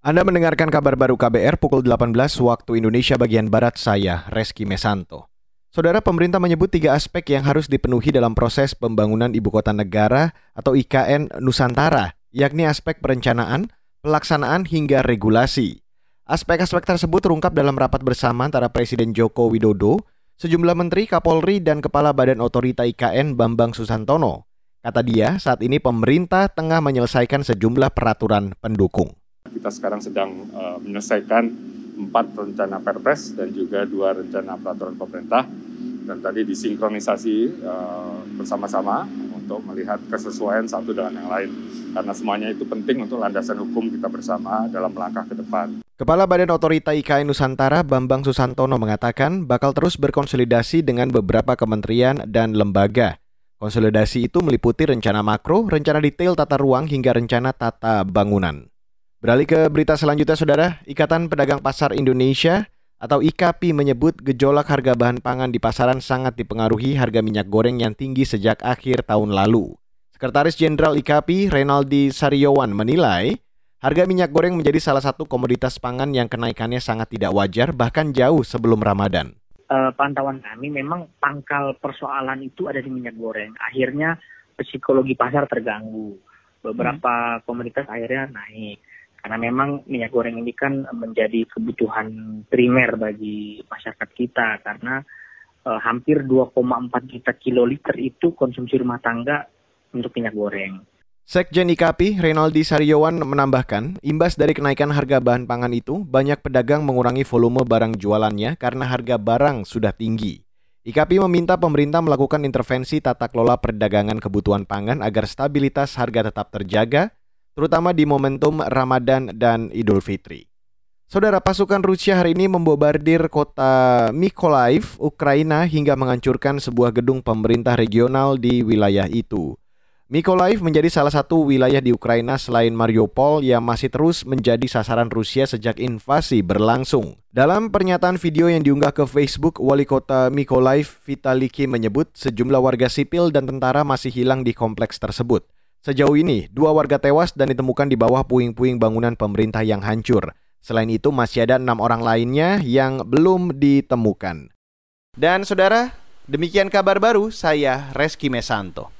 Anda mendengarkan kabar baru KBR pukul 18 waktu Indonesia bagian Barat saya, Reski Mesanto. Saudara pemerintah menyebut tiga aspek yang harus dipenuhi dalam proses pembangunan ibu kota negara atau IKN Nusantara, yakni aspek perencanaan, pelaksanaan hingga regulasi. Aspek-aspek tersebut terungkap dalam rapat bersama antara Presiden Joko Widodo, sejumlah menteri, Kapolri, dan Kepala Badan Otorita IKN Bambang Susantono. Kata dia, saat ini pemerintah tengah menyelesaikan sejumlah peraturan pendukung. Kita sekarang sedang uh, menyelesaikan empat rencana perpres dan juga dua rencana peraturan pemerintah dan tadi disinkronisasi uh, bersama-sama untuk melihat kesesuaian satu dengan yang lain karena semuanya itu penting untuk landasan hukum kita bersama dalam langkah ke depan. Kepala Badan Otorita IKN Nusantara Bambang Susantono mengatakan bakal terus berkonsolidasi dengan beberapa kementerian dan lembaga. Konsolidasi itu meliputi rencana makro, rencana detail tata ruang hingga rencana tata bangunan. Beralih ke berita selanjutnya, Saudara. Ikatan Pedagang Pasar Indonesia atau IKAPI menyebut gejolak harga bahan pangan di pasaran sangat dipengaruhi harga minyak goreng yang tinggi sejak akhir tahun lalu. Sekretaris Jenderal IKAPI, Renaldi Saryowan, menilai harga minyak goreng menjadi salah satu komoditas pangan yang kenaikannya sangat tidak wajar bahkan jauh sebelum Ramadan. Uh, pantauan kami memang pangkal persoalan itu ada di minyak goreng. Akhirnya psikologi pasar terganggu. Beberapa hmm. komoditas akhirnya naik karena memang minyak goreng ini kan menjadi kebutuhan primer bagi masyarakat kita karena e, hampir 2,4 juta kiloliter itu konsumsi rumah tangga untuk minyak goreng. Sekjen IKAPI, Renaldi Saryowan menambahkan, imbas dari kenaikan harga bahan pangan itu, banyak pedagang mengurangi volume barang jualannya karena harga barang sudah tinggi. IKAPI meminta pemerintah melakukan intervensi tata kelola perdagangan kebutuhan pangan agar stabilitas harga tetap terjaga, terutama di momentum Ramadan dan Idul Fitri. Saudara pasukan Rusia hari ini membobardir kota Mykolaiv, Ukraina hingga menghancurkan sebuah gedung pemerintah regional di wilayah itu. Mykolaiv menjadi salah satu wilayah di Ukraina selain Mariupol yang masih terus menjadi sasaran Rusia sejak invasi berlangsung. Dalam pernyataan video yang diunggah ke Facebook, wali kota Mykolaiv Vitaliki menyebut sejumlah warga sipil dan tentara masih hilang di kompleks tersebut. Sejauh ini, dua warga tewas dan ditemukan di bawah puing-puing bangunan pemerintah yang hancur. Selain itu, masih ada enam orang lainnya yang belum ditemukan. Dan saudara, demikian kabar baru saya Reski Mesanto.